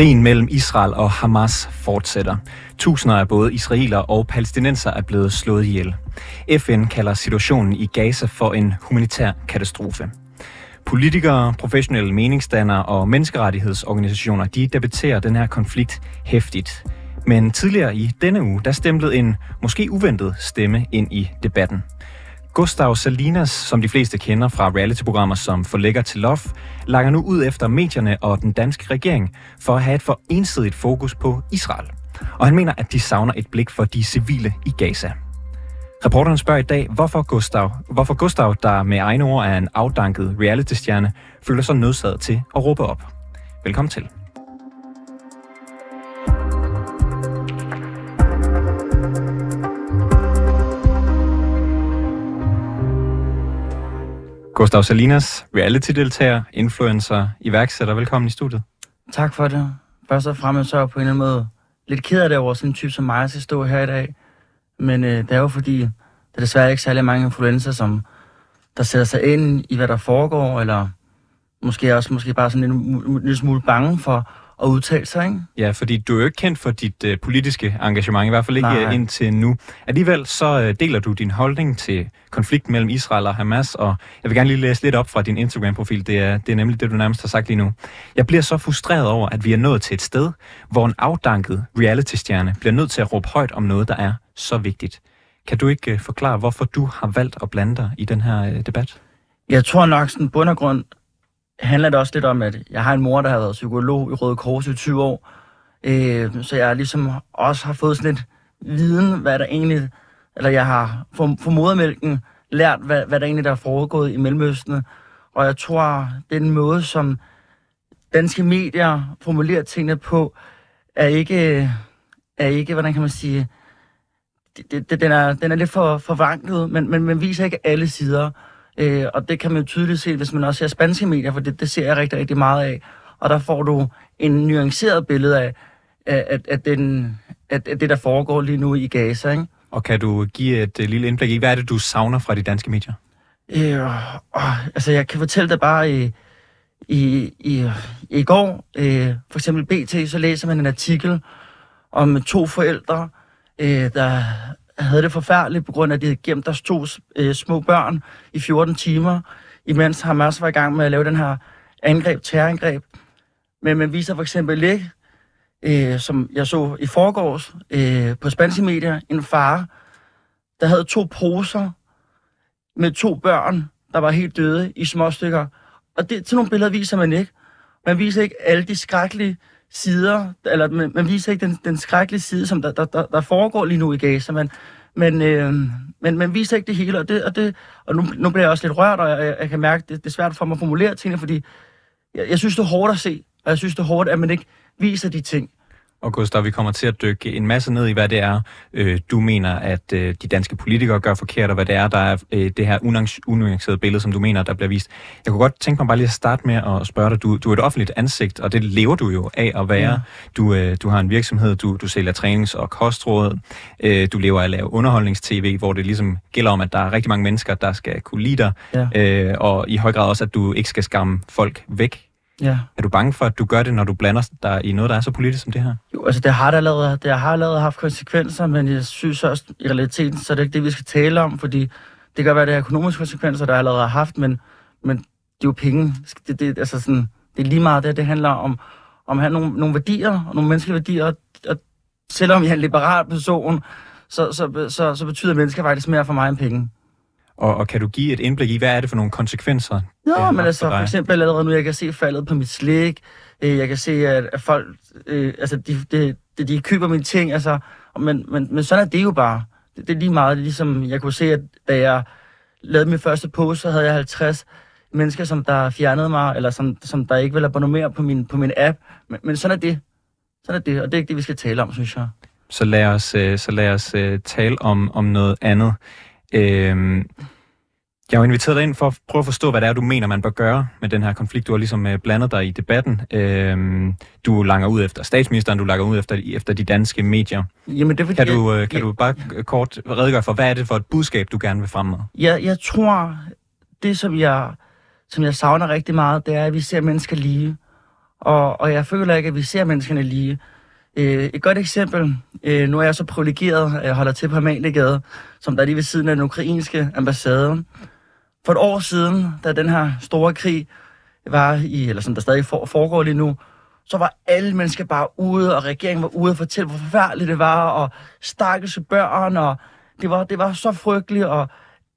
Krigen mellem Israel og Hamas fortsætter. Tusinder af både israelere og palæstinenser er blevet slået ihjel. FN kalder situationen i Gaza for en humanitær katastrofe. Politikere, professionelle meningsdannere og menneskerettighedsorganisationer de debatterer den her konflikt hæftigt. Men tidligere i denne uge, der stemplede en måske uventet stemme ind i debatten. Gustav Salinas, som de fleste kender fra reality-programmer som Forlægger til Love, langer nu ud efter medierne og den danske regering for at have et for ensidigt fokus på Israel. Og han mener, at de savner et blik for de civile i Gaza. Reporteren spørger i dag, hvorfor Gustav, hvorfor Gustav, der med egne ord er en afdanket reality-stjerne, føler sig nødsaget til at råbe op. Velkommen til. Gustav Salinas, reality-deltager, influencer, iværksætter. Velkommen i studiet. Tak for det. Først og fremmest så er jeg på en eller anden måde lidt ked af det over sådan en type som mig skal stå her i dag. Men øh, det er jo fordi, der er desværre ikke særlig mange influencer, som der sætter sig ind i, hvad der foregår, eller måske også måske bare sådan en, en lille smule bange for at udtale sig, ikke? Ja, fordi du er jo ikke kendt for dit øh, politiske engagement, i hvert fald ikke Nej. Nej. indtil nu. Alligevel så øh, deler du din holdning til konflikten mellem Israel og Hamas, og jeg vil gerne lige læse lidt op fra din Instagram-profil. Det er, det er nemlig det, du nærmest har sagt lige nu. Jeg bliver så frustreret over, at vi er nået til et sted, hvor en afdanket reality-stjerne bliver nødt til at råbe højt om noget, der er så vigtigt. Kan du ikke øh, forklare, hvorfor du har valgt at blande dig i den her øh, debat? Jeg tror nok, sådan bund og grund handler det også lidt om, at jeg har en mor, der har været psykolog i Røde Kors i 20 år. Øh, så jeg ligesom også har fået sådan lidt viden, hvad der egentlig... Eller jeg har for, for modermælken lært, hvad, hvad der egentlig der er foregået i Mellemøsten. Og jeg tror, den måde, som danske medier formulerer tingene på, er ikke, er ikke hvordan kan man sige, det, det, det- den, er, den er lidt for, for vanklet, men, men man viser ikke alle sider. Øh, og det kan man jo tydeligt se, hvis man også ser spanske medier, for det, det ser jeg rigtig, rigtig meget af. Og der får du en nuanceret billede af, af, at, at, den, at, at det, der foregår lige nu i Gaza. Ikke? Og kan du give et øh, lille indblik i, hvad er det, du savner fra de danske medier? Øh, åh, altså, jeg kan fortælle dig bare, i, i, i, i går, øh, for eksempel BT, så læser man en artikel om to forældre, øh, der havde det forfærdeligt på grund af, at de havde gemt deres to øh, små børn i 14 timer, imens Hamas var i gang med at lave den her angreb, terrorangreb. Men man viser for eksempel ikke, øh, som jeg så i forgårs øh, på spanske medier, en far, der havde to poser med to børn, der var helt døde i små stykker. Og det, sådan nogle billeder viser man ikke. Man viser ikke alle de skrækkelige sider, eller man, man viser ikke den, den skrækkelige side, som der, der, der, der foregår lige nu i Gaza, men, men, øh, men man viser ikke det hele, og, det, og, det, og nu, nu bliver jeg også lidt rørt, og jeg, jeg, kan mærke, det, det er svært for mig at formulere tingene, fordi jeg, jeg synes, det er hårdt at se, og jeg synes, det er hårdt, at man ikke viser de ting. Og Gustav, vi kommer til at dykke en masse ned i, hvad det er, øh, du mener, at øh, de danske politikere gør forkert, og hvad det er, der er øh, det her unuancerede billede, som du mener, der bliver vist. Jeg kunne godt tænke mig bare lige at starte med at spørge dig. Du, du er et offentligt ansigt, og det lever du jo af at være. Ja. Du, øh, du har en virksomhed, du, du sælger trænings- og kostråd. Øh, du lever af at lave underholdnings-tv, hvor det ligesom gælder om, at der er rigtig mange mennesker, der skal kunne lide dig. Ja. Øh, og i høj grad også, at du ikke skal skamme folk væk. Ja. Er du bange for, at du gør det, når du blander dig i noget, der er så politisk som det her? Jo, altså det har da allerede, det har allerede haft konsekvenser, men jeg synes også, i realiteten, så er det ikke det, vi skal tale om, fordi det kan være, det har økonomiske konsekvenser, der allerede har haft, men, men det er jo penge. Det, det, altså sådan, det er lige meget det, det handler om, om at have nogle, nogle værdier, og nogle menneskelige værdier, og, og selvom jeg er en liberal person, så, så, så, så betyder mennesker faktisk mere for mig end penge. Og, og kan du give et indblik i, hvad er det for nogle konsekvenser? Ja, har men altså for for eksempel allerede nu, jeg kan se faldet på mit slik. Øh, Jeg kan se, at, at folk, øh, altså de, de, de, de køber mine ting, altså, men, men, men sådan er det jo bare. Det, det er lige meget, det er ligesom, jeg kunne se, at da jeg lavede min første post, så havde jeg 50 mennesker, som der fjernede mig, eller som, som der ikke ville abonnere på min, på min app. Men, men sådan er det. Sådan er det, og det er ikke det, vi skal tale om, synes jeg. Så lad os, øh, så lad os øh, tale om, om noget andet. Øhm, jeg har jo inviteret dig ind for at prøve at forstå, hvad det er, du mener, man bør gøre med den her konflikt. Du har ligesom øh, blandet dig i debatten. Øhm, du langer ud efter statsministeren, du langer ud efter, efter de danske medier. Jamen, det er Kan du, øh, jeg- kan du bare kort redegøre for, hvad er det for et budskab, du gerne vil frem med? Jeg, jeg tror, det som jeg, som jeg savner rigtig meget, det er, at vi ser mennesker lige. Og, og jeg føler ikke, at vi ser menneskerne lige. Øh, et godt eksempel, øh, nu er jeg så privilegeret, at jeg holder til på Amaliegade, som der er lige ved siden af den ukrainske ambassade. For et år siden, da den her store krig var i, eller som der stadig foregår lige nu, så var alle mennesker bare ude, og regeringen var ude og fortælle, hvor forfærdeligt det var, og stakkels børn, og det var, det var så frygteligt, og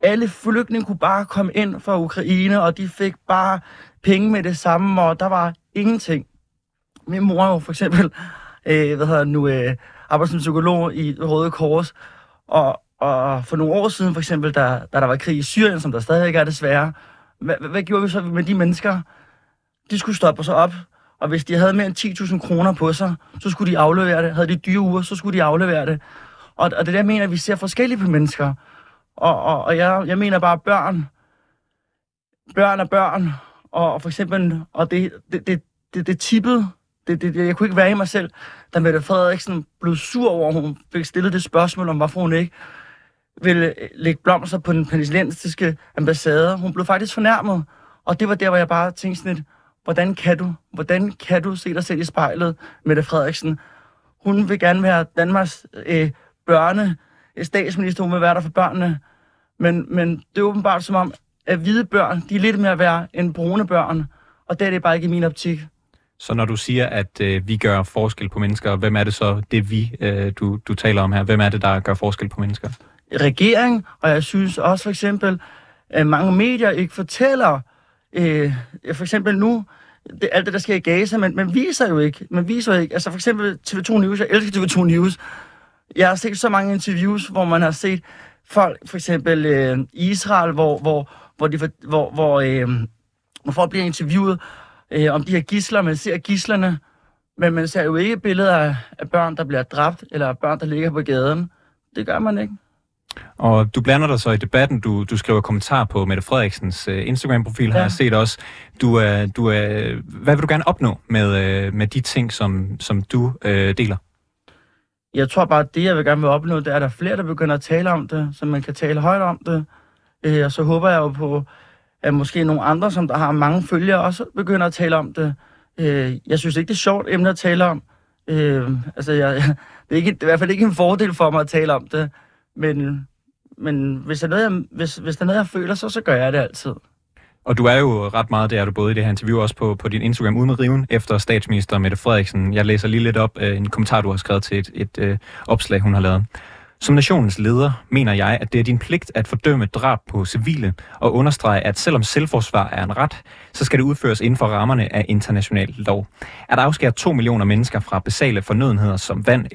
alle flygtninge kunne bare komme ind fra Ukraine, og de fik bare penge med det samme, og der var ingenting. Min mor jo for eksempel, øh, hvad hedder nu, øh, arbejder som psykolog i Røde Kors, og, og for nogle år siden for eksempel, da, da der var krig i Syrien, som der stadig ikke er desværre, hvad, hvad gjorde vi så med de mennesker? De skulle stoppe sig op, og hvis de havde mere end 10.000 kroner på sig, så skulle de aflevere det. Havde de dyre uger, så skulle de aflevere det. Og, og det der mener, at vi ser forskelligt på mennesker. Og, og, og jeg, jeg mener bare børn. Børn er børn. Og, og for eksempel, og det, det, det, det, det tippede, det, det, jeg kunne ikke være i mig selv, da Mette Frederiksen blev sur over, at hun fik stillet det spørgsmål om, hvorfor hun ikke ville øh, lægge blomster på den palæstinensiske ambassade. Hun blev faktisk fornærmet. Og det var der, hvor jeg bare tænkte sådan lidt, hvordan kan du, hvordan kan du se dig selv i spejlet, Mette Frederiksen? Hun vil gerne være Danmarks øh, børne øh, statsminister, hun vil være der for børnene. Men, men det er åbenbart som om, at hvide børn, de er lidt mere værd end brune børn. Og det er det bare ikke i min optik. Så når du siger, at øh, vi gør forskel på mennesker, hvem er det så, det vi, øh, du, du taler om her, hvem er det, der gør forskel på mennesker? Regering, og jeg synes også for eksempel, at mange medier ikke fortæller, øh, for eksempel nu, det, alt det, der sker i Gaza, men man viser jo ikke. Man viser jo ikke. Altså for eksempel TV2 News, jeg elsker TV2 News. Jeg har set så mange interviews, hvor man har set folk, for eksempel øh, Israel, hvor, hvor, hvor, de, hvor, hvor, øh, hvor folk bliver interviewet øh, om de her gisler. Man ser gislerne, men man ser jo ikke billeder af, af børn, der bliver dræbt, eller børn, der ligger på gaden. Det gør man ikke. Og du blander dig så i debatten, du, du skriver kommentar på Mette Frederiksens uh, Instagram-profil, ja. har jeg set også. Du, uh, du, uh, hvad vil du gerne opnå med, uh, med de ting, som, som du uh, deler? Jeg tror bare, at det, jeg vil gerne vil opnå, det er, at der er flere, der begynder at tale om det, så man kan tale højt om det. Uh, og så håber jeg jo på, at måske nogle andre, som der har mange følgere, også begynder at tale om det. Øh, jeg synes ikke, det er sjovt emne at tale om. Øh, altså, jeg, det, er ikke, det er i hvert fald ikke en fordel for mig at tale om det. Men, men hvis, der er noget, jeg, hvis, hvis der er noget, jeg føler, så, så gør jeg det altid. Og du er jo ret meget, det er du både i det her interview også på, på din Instagram uden med riven efter statsminister Mette Frederiksen. Jeg læser lige lidt op øh, en kommentar, du har skrevet til et, et øh, opslag, hun har lavet. Som nationens leder mener jeg, at det er din pligt at fordømme drab på civile og understrege, at selvom selvforsvar er en ret, så skal det udføres inden for rammerne af international lov. At afskære to millioner mennesker fra basale fornødenheder som vand,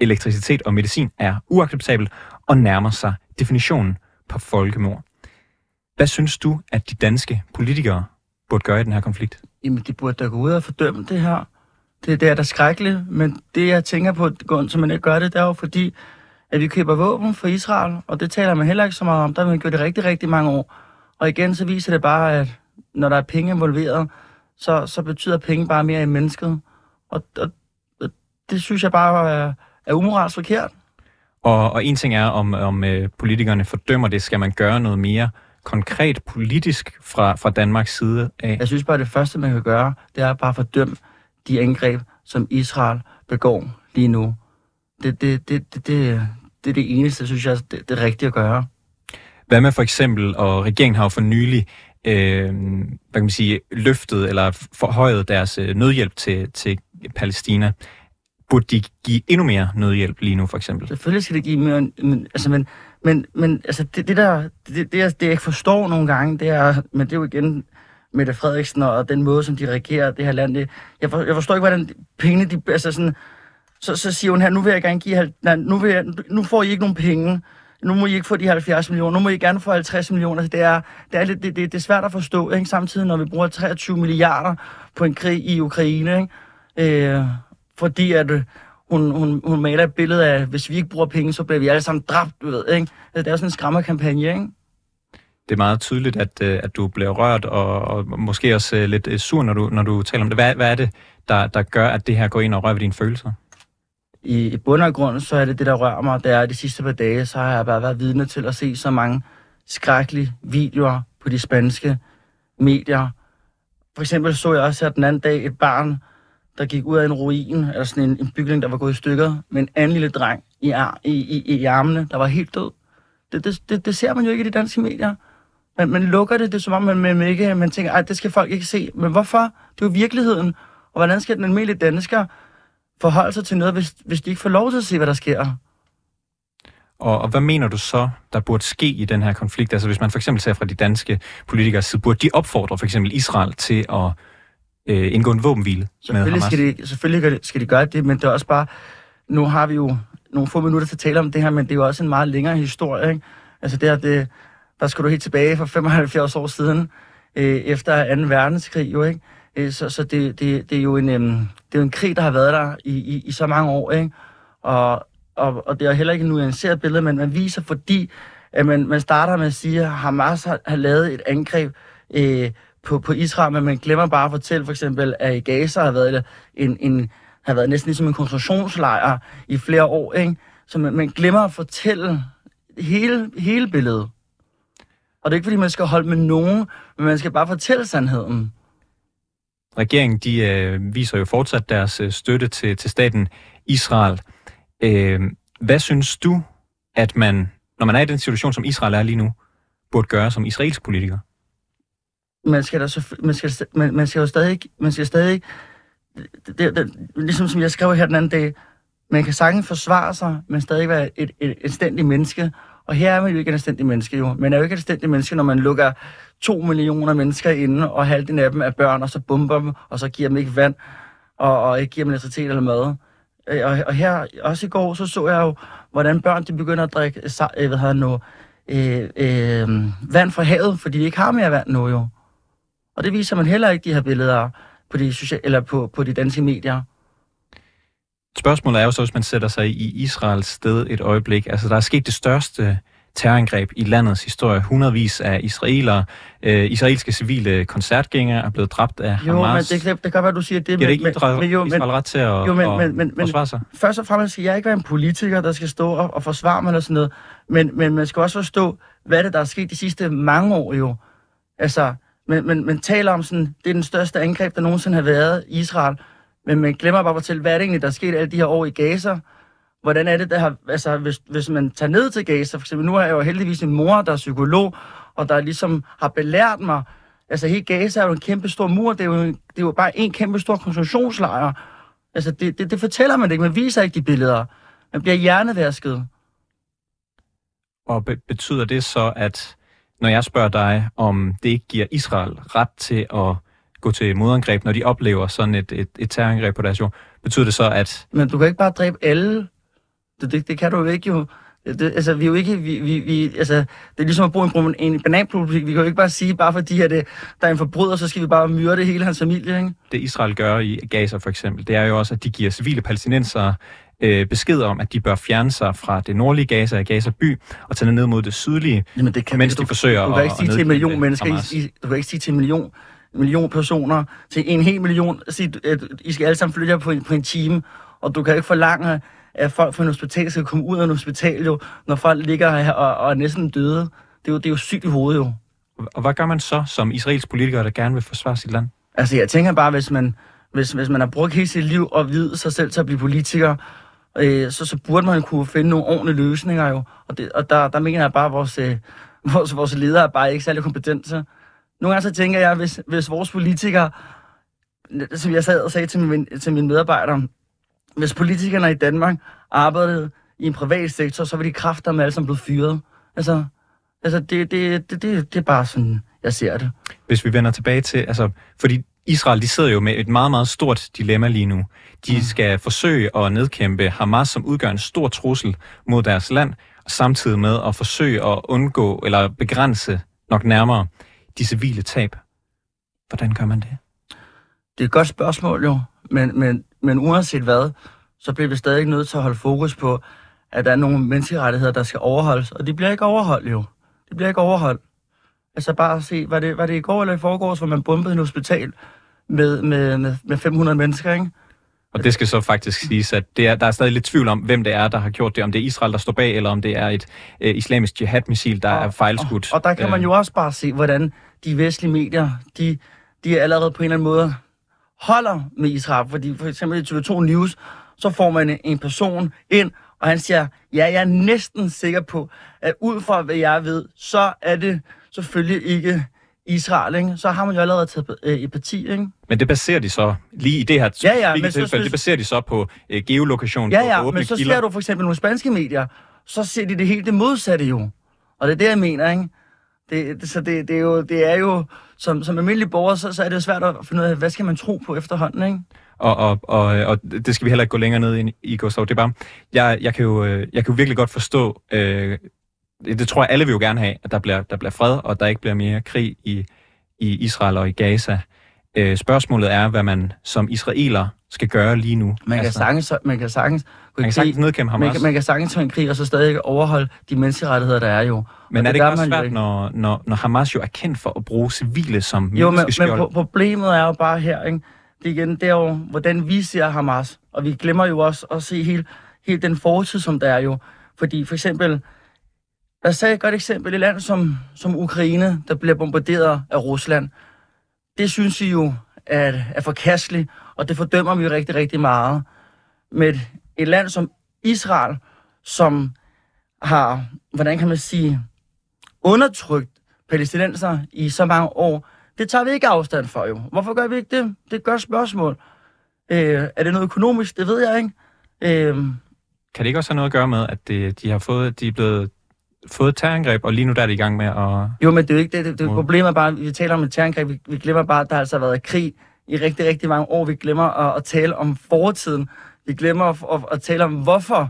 elektricitet og medicin er uacceptabelt og nærmer sig definitionen på folkemord. Hvad synes du, at de danske politikere burde gøre i den her konflikt? Jamen, de burde da gå ud og fordømme det her. Det, det er da skrækkeligt, men det jeg tænker på, som man ikke gør det, det er jo fordi, at vi køber våben fra Israel, og det taler man heller ikke så meget om. Der har vi gjort det rigtig, rigtig mange år. Og igen, så viser det bare, at når der er penge involveret, så, så betyder penge bare mere i mennesket. Og, og, og det synes jeg bare er, er umoralsk forkert. Og, og en ting er, om, om øh, politikerne fordømmer det, skal man gøre noget mere konkret politisk fra, fra Danmarks side af? Jeg synes bare, at det første, man kan gøre, det er bare at fordømme de angreb, som Israel begår lige nu. Det, det, det, det, det, det er det eneste, synes jeg, det, det rigtigt at gøre. Hvad med for eksempel, og regeringen har jo for nylig øh, hvad kan man sige, løftet eller forhøjet deres øh, nødhjælp til, til Palæstina. Burde de give endnu mere nødhjælp lige nu, for eksempel? Selvfølgelig skal det give mere, men, altså, men, men, men altså, det, det der, det, det, det, jeg ikke forstår nogle gange, det er, men det er jo igen Mette Frederiksen og den måde, som de regerer det her land. Det, jeg, for, jeg forstår ikke, hvordan pengene, de, altså sådan, så, så siger hun her, nu vil jeg gerne give, nej, nu, vil jeg, nu får I ikke nogen penge, nu må I ikke få de 70 millioner, nu må I gerne få 50 millioner. Det er, det er, lidt, det, det, det er svært at forstå, ikke? samtidig når vi bruger 23 milliarder på en krig i Ukraine, ikke? Øh, fordi at øh, hun, hun, hun maler et billede af, hvis vi ikke bruger penge, så bliver vi alle sammen dræbt, du ved, ikke? Altså, det er jo sådan en skræmmerkampagne, ikke? Det er meget tydeligt, at, øh, at du bliver rørt, og, og måske også øh, lidt sur, når du, når du taler om det. Hvad, hvad er det, der, der gør, at det her går ind og rører ved dine følelser? I, i bund og grund, så er det det, der rører mig. Det er, de sidste par dage, så har jeg bare været vidne til at se så mange skrækkelige videoer på de spanske medier. for eksempel så jeg også her den anden dag et barn, der gik ud af en ruin, eller sådan en, en bygning, der var gået i stykker, med en anden lille dreng i, i, i, i armene, der var helt død. Det, det, det, det ser man jo ikke i de danske medier. Man, man lukker det, det er som om, man, man, ikke, man tænker, at det skal folk ikke se. Men hvorfor? Det er jo virkeligheden. Og hvordan skal den almindelige dansker forholde sig til noget, hvis, hvis de ikke får lov til at se, hvad der sker? Og, og hvad mener du så, der burde ske i den her konflikt? Altså hvis man for eksempel ser fra de danske politikere side, burde de opfordre for eksempel Israel til at øh, indgå en våbenhvile med Hamas? Skal de, selvfølgelig skal de gøre det, men det er også bare, nu har vi jo nogle få minutter til at tale om det her, men det er jo også en meget længere historie. Ikke? Altså det, er, det, der skal du helt tilbage for 75 år siden, øh, efter 2. verdenskrig jo, ikke? Øh, så så det, det, det, er jo en, øh, det er jo en krig, der har været der i, i, i så mange år, ikke? Og, og, og det er heller ikke en nuanceret billede, men man viser, fordi at man, man starter med at sige, at Hamas har, har lavet et angreb øh, på, på Israel, men man glemmer bare at fortælle for eksempel, at i Gaza har været en, en, har været næsten ligesom en koncentrationslejr i flere år, ikke? Så man, man glemmer at fortælle hele, hele billedet. Og det er ikke, fordi man skal holde med nogen, men man skal bare fortælle sandheden. Regeringen de, øh, viser jo fortsat deres øh, støtte til, til staten Israel. Øh, hvad synes du, at man, når man er i den situation, som Israel er lige nu, burde gøre som israelsk politiker? Man skal, da så, man skal, man, man skal jo stadig, man skal stadig det, det, det, ligesom som jeg skrev her den anden dag, man kan sagtens forsvare sig, men stadig være et, et, et stændigt menneske. Og her er man jo ikke et anstændigt menneske jo. Man er jo ikke et anstændigt menneske, når man lukker to millioner mennesker inde, og halvdelen af dem er børn, og så bomber dem, og så giver dem ikke vand, og, og ikke giver dem elektricitet eller mad. Øh, og, og her, også i går, så så jeg jo, hvordan børn de begynder at drikke øh, hvad hedder nu, øh, øh, vand fra havet, fordi de ikke har mere vand nu jo. Og det viser man heller ikke, de her billeder på de, social, eller på, på de danske medier. Spørgsmålet er jo så, hvis man sætter sig i Israels sted et øjeblik. Altså, der er sket det største terrorangreb i landets historie. Hundredvis af israelere, øh, israelske civile koncertgængere er blevet dræbt af jo, Hamas. Jo, men det, det kan være, du siger det. Giver det ikke Israel, men, jo, Israel ret til at, jo, men, men, men, men, forsvare sig? Først og fremmest skal jeg ikke være en politiker, der skal stå og, og forsvare mig eller sådan noget. Men, men man skal også forstå, hvad det der er sket de sidste mange år jo. Altså, men, men, man taler om sådan, det er den største angreb, der nogensinde har været i Israel. Men man glemmer bare at fortælle, hvad er det egentlig, der er sket alle de her år i Gaza? Hvordan er det, der har, altså, hvis, hvis man tager ned til Gaza, for eksempel, nu har jeg jo heldigvis en mor, der er psykolog, og der ligesom har belært mig, altså hele Gaza er jo en kæmpe stor mur, det er jo, det er jo bare en kæmpe stor koncentrationslejr. Altså, det, det, det fortæller man ikke, man viser ikke de billeder. Man bliver hjernevasket. Og be- betyder det så, at når jeg spørger dig, om det ikke giver Israel ret til at gå til modangreb, når de oplever sådan et, et, et terrorangreb på deres jord, betyder det så, at... Men du kan ikke bare dræbe alle. Det, det, det kan du jo ikke jo. Det, altså, vi er jo ikke, vi, vi, vi, altså, det er ligesom at bruge en, en bananpolitik. Vi kan jo ikke bare sige, bare fordi at det, der er en forbryder, så skal vi bare myrde hele hans familie, ikke? Det Israel gør i Gaza for eksempel, det er jo også, at de giver civile palæstinensere øh, besked om, at de bør fjerne sig fra det nordlige Gaza, Gaza by, og tage ned mod det sydlige, Jamen, det kan, mens de du, forsøger du, du kan ikke sige til en million mennesker, I, du kan ikke sige til en million, million personer, til en hel million, sige, at I skal alle sammen flytte jer på en, på en time, og du kan ikke forlange, at folk fra en hospital skal komme ud af en hospital, jo, når folk ligger her og, og er næsten døde. Det er, jo, det er jo sygt i hovedet, jo. Og hvad gør man så som israelsk politiker, der gerne vil forsvare sit land? Altså, jeg tænker bare, hvis man, hvis, hvis man har brugt hele sit liv og vide sig selv til at blive politiker, øh, så, så burde man kunne finde nogle ordentlige løsninger jo. Og, det, og der, der mener jeg bare, at vores, øh, vores, vores ledere er bare ikke særlig kompetente. Nogle gange så tænker jeg, hvis, hvis vores politikere, som jeg sad og sagde til, min, til mine medarbejdere, hvis politikerne i Danmark arbejdede i en privat sektor, så var de kræfter med alle som blevet fyret. Altså, altså det, det, det, det, det er bare sådan, jeg ser det. Hvis vi vender tilbage til, altså, fordi Israel, de sidder jo med et meget, meget stort dilemma lige nu. De mm. skal forsøge at nedkæmpe Hamas, som udgør en stor trussel mod deres land, samtidig med at forsøge at undgå eller begrænse nok nærmere de civile tab. Hvordan gør man det? Det er et godt spørgsmål jo, men, men, men uanset hvad, så bliver vi stadig nødt til at holde fokus på, at der er nogle menneskerettigheder, der skal overholdes, og de bliver ikke overholdt jo. De bliver ikke overholdt. Altså bare at se, var det, var det i går eller i forgårs, hvor man bombede en hospital med, med, med, med 500 mennesker, ikke? Og det skal så faktisk siges, at det er, der er stadig lidt tvivl om, hvem det er, der har gjort det. Om det er Israel, der står bag, eller om det er et øh, islamisk jihad-missil, der og, er fejlskudt. Og, og der kan man jo også bare se, hvordan de vestlige medier, de de allerede på en eller anden måde holder med Israel. Fordi for eksempel i TV2 News, så får man en person ind, og han siger, ja, jeg er næsten sikker på, at ud fra hvad jeg ved, så er det selvfølgelig ikke Israel, ikke? så har man jo allerede taget øh, et parti. Ikke? Men det baserer de så, lige i det her Ja, ja, men så tilfælde, synes- det baserer de så på øh, geolokation, Ja, på ja, åbne men så kilder. ser du for eksempel nogle spanske medier, så ser de det helt det modsatte jo. Og det er det, jeg mener, ikke? Det, det, så det, det, er jo, det er jo, som, som almindelig borger, så, så er det svært at finde ud af, hvad skal man tro på efterhånden, ikke? Og, og, og, og det skal vi heller ikke gå længere ned i, i Gustav. Det er bare, jeg, jeg, kan jo, øh, jeg kan jo virkelig godt forstå, øh, det, det tror jeg alle vil jo gerne have, at der bliver, der bliver fred, og der ikke bliver mere krig i, i Israel og i Gaza. Øh, spørgsmålet er, hvad man som israeler skal gøre lige nu. Man kan sagtens, man kan sagtens, man kan sagtens nedkæmpe Hamas. man kan, man kan sagtens tage en krig, og så stadig overholde de menneskerettigheder, der er jo. men og er det gør ikke også svært, ikke. når, når, når Hamas jo er kendt for at bruge civile som Jo, men, men pro- problemet er jo bare her, ikke? Det, igen, det er jo, hvordan vi ser Hamas. Og vi glemmer jo også at se hele, hele den fortid, som der er jo. Fordi for eksempel, lad os tage et godt eksempel. Et land som, som Ukraine, der bliver bombarderet af Rusland. Det synes vi jo er, er forkasteligt, og det fordømmer vi jo rigtig, rigtig meget. Med et, et land som Israel, som har, hvordan kan man sige, undertrykt palæstinenser i så mange år, det tager vi ikke afstand for jo. Hvorfor gør vi ikke det? Det er et godt spørgsmål. Øh, er det noget økonomisk? Det ved jeg ikke. Øh, Kan det ikke også have noget at gøre med, at det, de har fået, de er blevet fået et terrorangreb, og lige nu der er de i gang med at... jo, men det er jo ikke det. det, det problemet er bare, at vi taler om et terrorangreb. Vi, vi glemmer bare, at der altså har været krig i rigtig, rigtig mange år. Vi glemmer at, at tale om fortiden. Vi glemmer at, at, at tale om, hvorfor,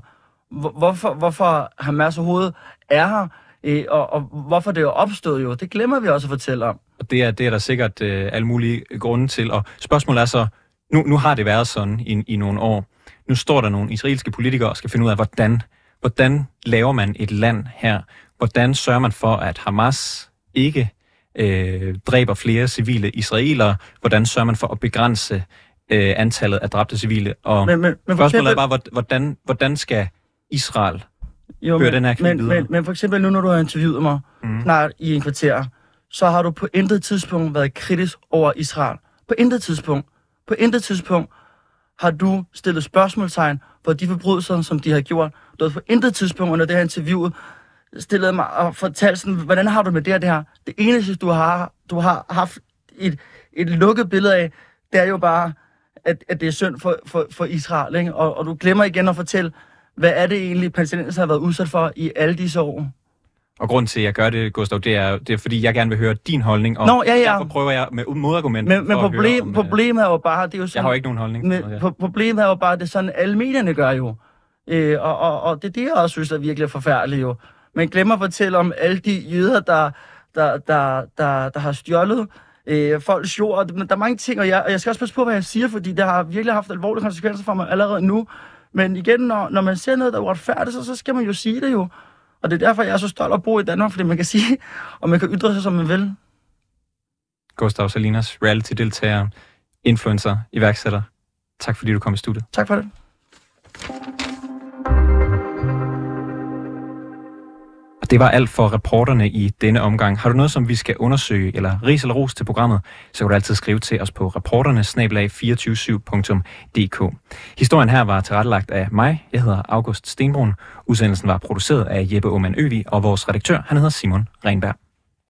hvor- hvorfor, hvorfor Hamas overhovedet er her, øh, og, og hvorfor det er opstået jo. Det glemmer vi også at fortælle om. Og det er, det er der sikkert øh, alle mulige grunde til. Og spørgsmålet er så, nu, nu har det været sådan i, i nogle år. Nu står der nogle israelske politikere og skal finde ud af, hvordan, hvordan laver man et land her? Hvordan sørger man for, at Hamas ikke øh, dræber flere civile israelere? Hvordan sørger man for at begrænse øh, antallet af dræbte civile? Og Men, men, men spørgsmålet er eksempel- bare, hvor- hvordan, hvordan skal Israel Jo, Føre men, den her krig men, videre. men, men for eksempel nu, når du har interviewet mig mm. snart i en kvarter, så har du på intet tidspunkt været kritisk over Israel. På intet tidspunkt. På intet tidspunkt har du stillet spørgsmålstegn for de forbrydelser, som de har gjort. Du har på intet tidspunkt under det her interview stillet mig og fortalt sådan, hvordan har du med det her, det her? Det eneste, du har, du har haft et, et lukket billede af, det er jo bare, at, at det er synd for, for, for Israel. Ikke? Og, og du glemmer igen at fortælle, hvad er det egentlig, palæstinenser har været udsat for i alle disse år? Og grund til, at jeg gør det, Gustav, det er, det er fordi, jeg gerne vil høre din holdning. Og Nå, ja, ja. derfor prøver jeg med modargumenter. Men, men for problem, om, øh, problemet er jo bare, det er jo sådan, Jeg har jo ikke nogen holdning. men, pro- problemet er jo bare, det er sådan, alle medierne gør jo. Øh, og, og, og det er det, jeg også synes er virkelig forfærdeligt jo. Man glemmer at fortælle om alle de jøder, der, der, der, der, der har stjålet øh, folks jord. Men der er mange ting, og jeg, og jeg skal også passe på, hvad jeg siger, fordi det har virkelig haft alvorlige konsekvenser for mig allerede nu. Men igen, når, når man ser noget, der er uretfærdigt, så, så skal man jo sige det jo. Og det er derfor, jeg er så stolt at bo i Danmark, fordi man kan sige, og man kan ytre sig, som man vil. Gustav Salinas, reality-deltager, influencer, iværksætter. Tak fordi du kom i studiet. Tak for det. Det var alt for reporterne i denne omgang. Har du noget, som vi skal undersøge, eller ris eller ros til programmet, så kan du altid skrive til os på reporterne-247.dk. Historien her var tilrettelagt af mig. Jeg hedder August Stenbrun. Udsendelsen var produceret af Jeppe Oman Øvi, og vores redaktør, han hedder Simon Renberg.